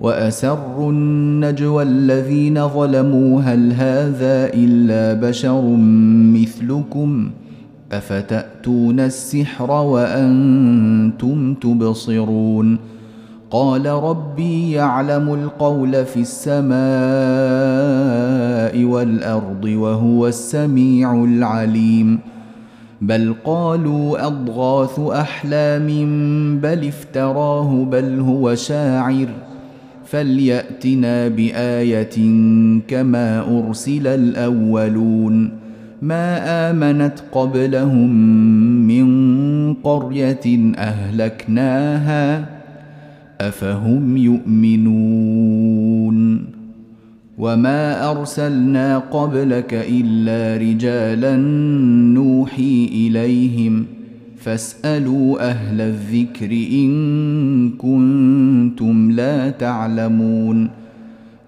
وأسروا النجوى الذين ظلموا هل هذا إلا بشر مثلكم أفتأتون السحر وأنتم تبصرون قال ربي يعلم القول في السماء والأرض وهو السميع العليم بل قالوا أضغاث أحلام بل افتراه بل هو شاعر فليأتنا بآية كما أرسل الأولون. ما آمنت قبلهم من قرية أهلكناها أفهم يؤمنون. وما أرسلنا قبلك إلا رجالا نوحي إليهم فاسألوا أهل الذكر إن كنتم لا تعلمون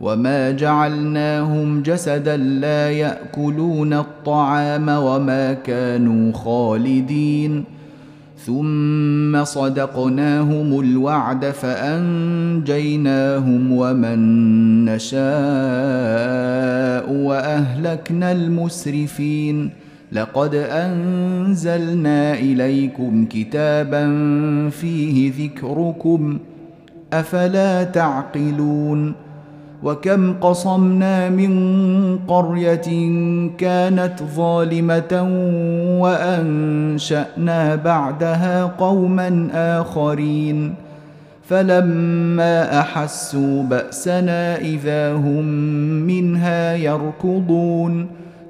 وما جعلناهم جسدا لا يأكلون الطعام وما كانوا خالدين ثم صدقناهم الوعد فأنجيناهم ومن نشاء وأهلكنا المسرفين لقد أنزلنا إليكم كتابا فيه ذكركم أفلا تعقلون؟ وكم قصمنا من قرية كانت ظالمة وأنشأنا بعدها قوما آخرين فلما أحسوا بأسنا إذا هم منها يركضون.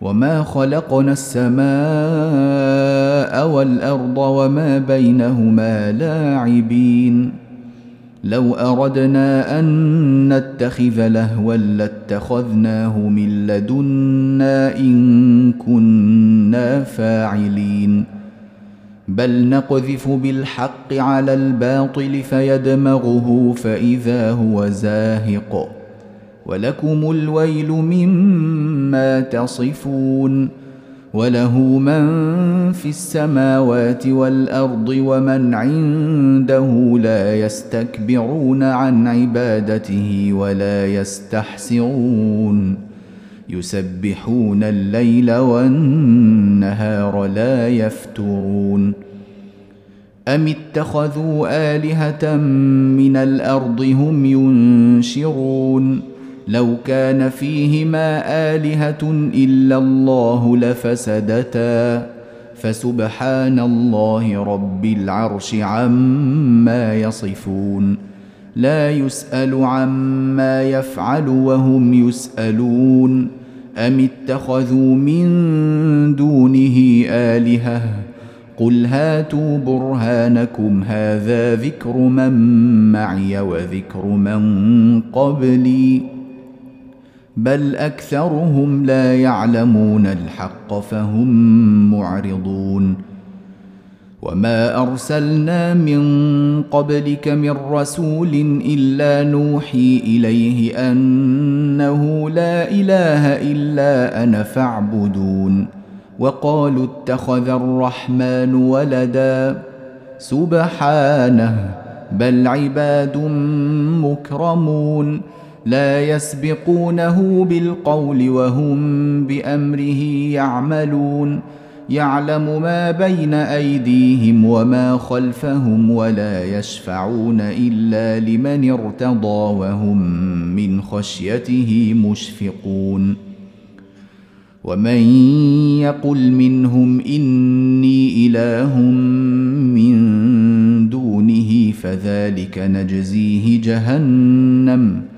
وما خلقنا السماء والارض وما بينهما لاعبين لو اردنا ان نتخذ لهوا لاتخذناه من لدنا ان كنا فاعلين بل نقذف بالحق على الباطل فيدمغه فاذا هو زاهق ولكم الويل مما تصفون وله من في السماوات والأرض ومن عنده لا يستكبرون عن عبادته ولا يستحسرون يسبحون الليل والنهار لا يفترون أم اتخذوا آلهة من الأرض هم ينشرون لو كان فيهما آلهة إلا الله لفسدتا. فسبحان الله رب العرش عما يصفون. لا يسأل عما يفعل وهم يسألون. أم اتخذوا من دونه آلهة؟ قل هاتوا برهانكم هذا ذكر من معي وذكر من قبلي. بل أكثرهم لا يعلمون الحق فهم معرضون. وما أرسلنا من قبلك من رسول إلا نوحي إليه أنه لا إله إلا أنا فاعبدون. وقالوا اتخذ الرحمن ولدا. سبحانه بل عباد مكرمون. لا يسبقونه بالقول وهم بأمره يعملون. يعلم ما بين أيديهم وما خلفهم ولا يشفعون إلا لمن ارتضى وهم من خشيته مشفقون. ومن يقل منهم إني إله من دونه فذلك نجزيه جهنم.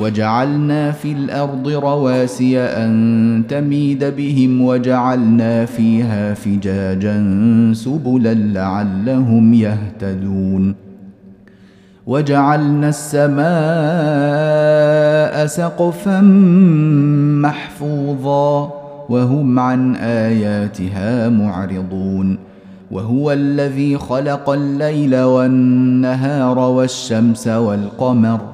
وجعلنا في الأرض رواسي أن تميد بهم وجعلنا فيها فجاجا سبلا لعلهم يهتدون. وجعلنا السماء سقفا محفوظا وهم عن آياتها معرضون. وهو الذي خلق الليل والنهار والشمس والقمر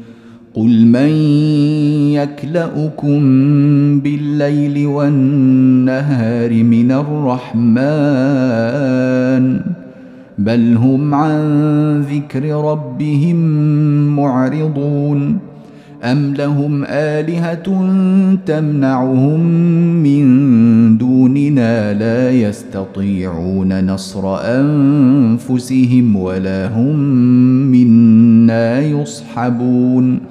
قل من يكلأكم بالليل والنهار من الرحمن بل هم عن ذكر ربهم معرضون أم لهم آلهة تمنعهم من دوننا لا يستطيعون نصر أنفسهم ولا هم منا يصحبون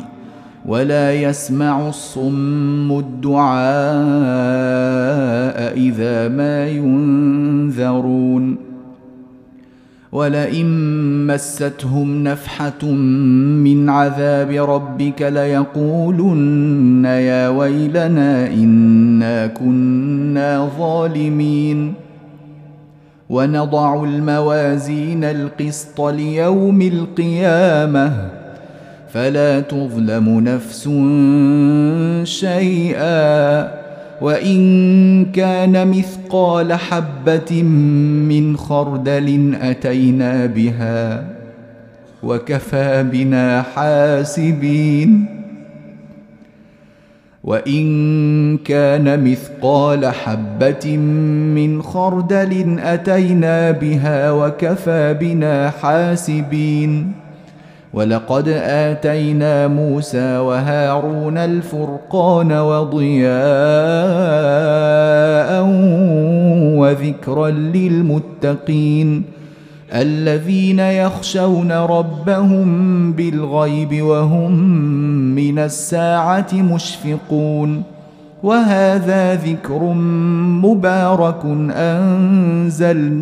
ولا يسمع الصم الدعاء إذا ما ينذرون ولئن مستهم نفحة من عذاب ربك ليقولن يا ويلنا إنا كنا ظالمين ونضع الموازين القسط ليوم القيامة فلا تظلم نفس شيئا. وإن كان مثقال حبة من خردل أتينا بها وكفى بنا حاسبين. وإن كان مثقال حبة من خردل أتينا بها وكفى بنا حاسبين. ولقد آتينا موسى وهارون الفرقان وضياء وذكرا للمتقين الذين يخشون ربهم بالغيب وهم من الساعة مشفقون وهذا ذكر مبارك أنزلناه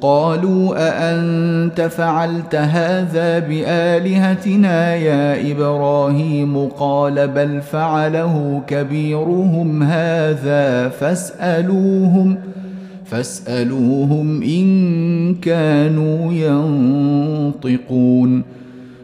قالوا أأنت فعلت هذا بآلهتنا يا إبراهيم؟ قال بل فعله كبيرهم هذا فاسألوهم فاسألوهم إن كانوا ينطقون.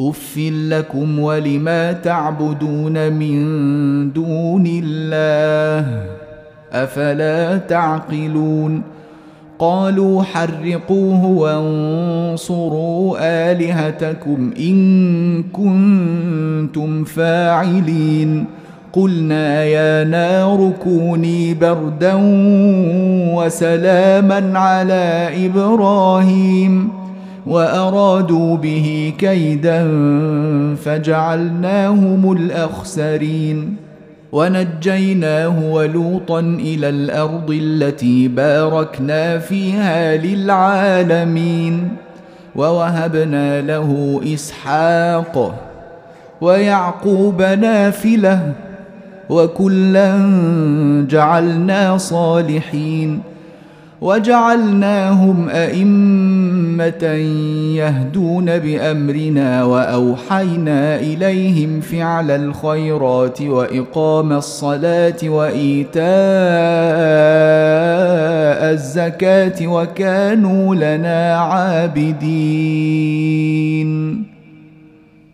اف لكم ولما تعبدون من دون الله افلا تعقلون قالوا حرقوه وانصروا الهتكم ان كنتم فاعلين قلنا يا نار كوني بردا وسلاما على إبراهيم وأرادوا به كيدا فجعلناهم الأخسرين ونجيناه ولوطا إلى الأرض التي باركنا فيها للعالمين ووهبنا له إسحاق ويعقوب نافلة وكلا جعلنا صالحين وجعلناهم أئمة يهدون بأمرنا وأوحينا إليهم فعل الخيرات وإقام الصلاة وإيتاء الزكاة وكانوا لنا عابدين.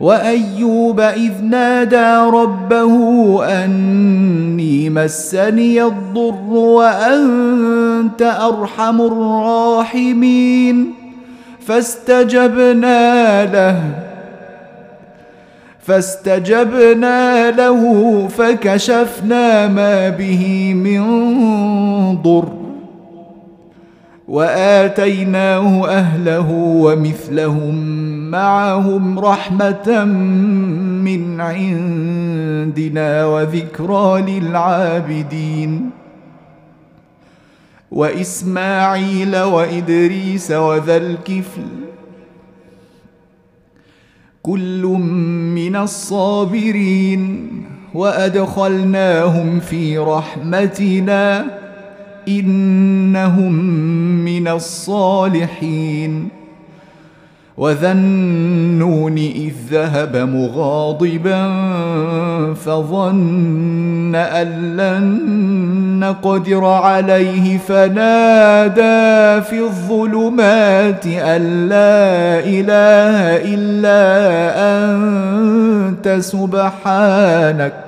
وأيوب إذ نادى ربه أني مسني الضر وأنت أرحم الراحمين. فاستجبنا له فاستجبنا له فكشفنا ما به من ضر. وآتيناه أهله ومثلهم معهم رحمة من عندنا وذكرى للعابدين. وإسماعيل وإدريس وذا الكفل كل من الصابرين وأدخلناهم في رحمتنا. إنهم من الصالحين. وذا النون اذ ذهب مغاضبا فظن ان لن نقدر عليه فنادى في الظلمات ان لا اله الا انت سبحانك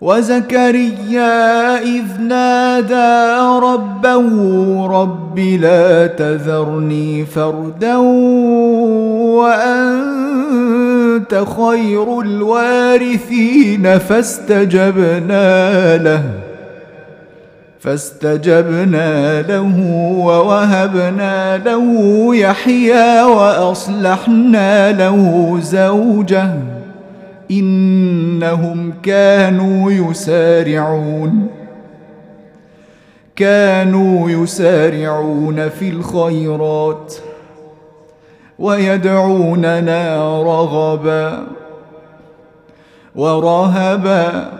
وزكريا إذ نادى ربه رب لا تذرني فردا وأنت خير الوارثين فاستجبنا له فاستجبنا له ووهبنا له يحيى وأصلحنا له زوجه. إنهم كانوا يسارعون. كانوا يسارعون في الخيرات ويدعوننا رغبا ورهبا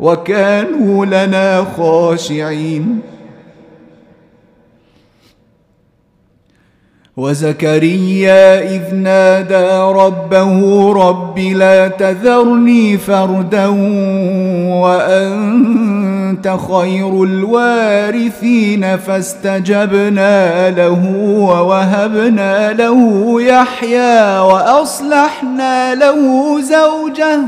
وكانوا لنا خاشعين. وزكريا إذ نادى ربه رب لا تذرني فردا وأنت خير الوارثين فاستجبنا له ووهبنا له يحيى وأصلحنا له زوجه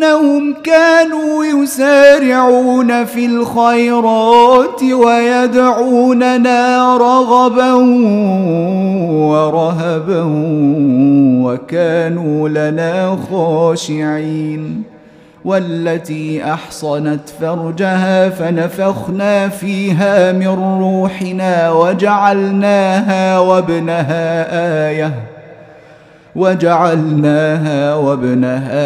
إنهم كانوا يسارعون في الخيرات ويدعوننا رغبا ورهبا وكانوا لنا خاشعين والتي أحصنت فرجها فنفخنا فيها من روحنا وجعلناها وابنها آية وجعلناها وابنها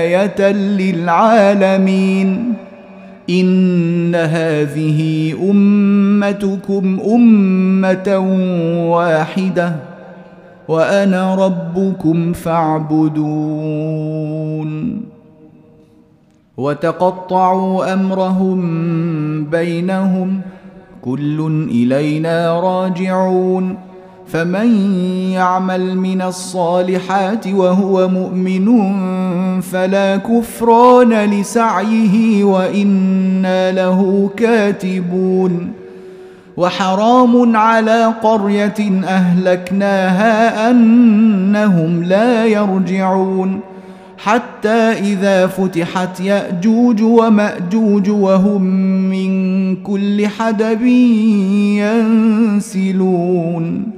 آية للعالمين. إن هذه أمتكم أمة واحدة وأنا ربكم فاعبدون. وتقطعوا أمرهم بينهم كل إلينا راجعون. فمن يعمل من الصالحات وهو مؤمن فلا كفران لسعيه وأنا له كاتبون وحرام على قرية أهلكناها أنهم لا يرجعون حتى إذا فتحت يأجوج ومأجوج وهم من كل حدب ينسلون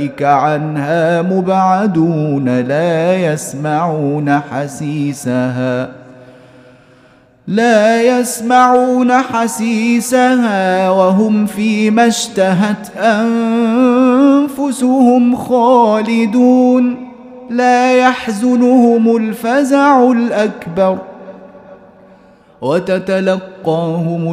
أولئك عنها مبعدون لا يسمعون حسيسها. لا يسمعون حسيسها وهم فيما اشتهت أنفسهم خالدون. لا يحزنهم الفزع الأكبر. وتتلقاهم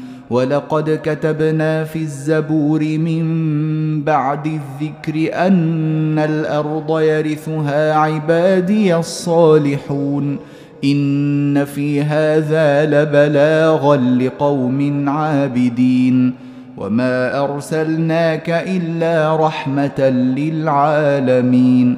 ولقد كتبنا في الزبور من بعد الذكر أن الأرض يرثها عبادي الصالحون. إن في هذا لبلاغا لقوم عابدين. وما أرسلناك إلا رحمة للعالمين.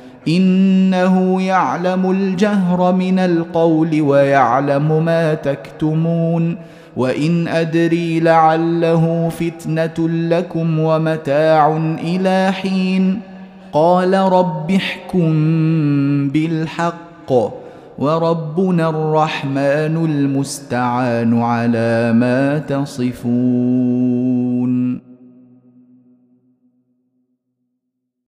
إنه يعلم الجهر من القول ويعلم ما تكتمون وإن أدري لعله فتنة لكم ومتاع إلى حين قال رب احكم بالحق وربنا الرحمن المستعان على ما تصفون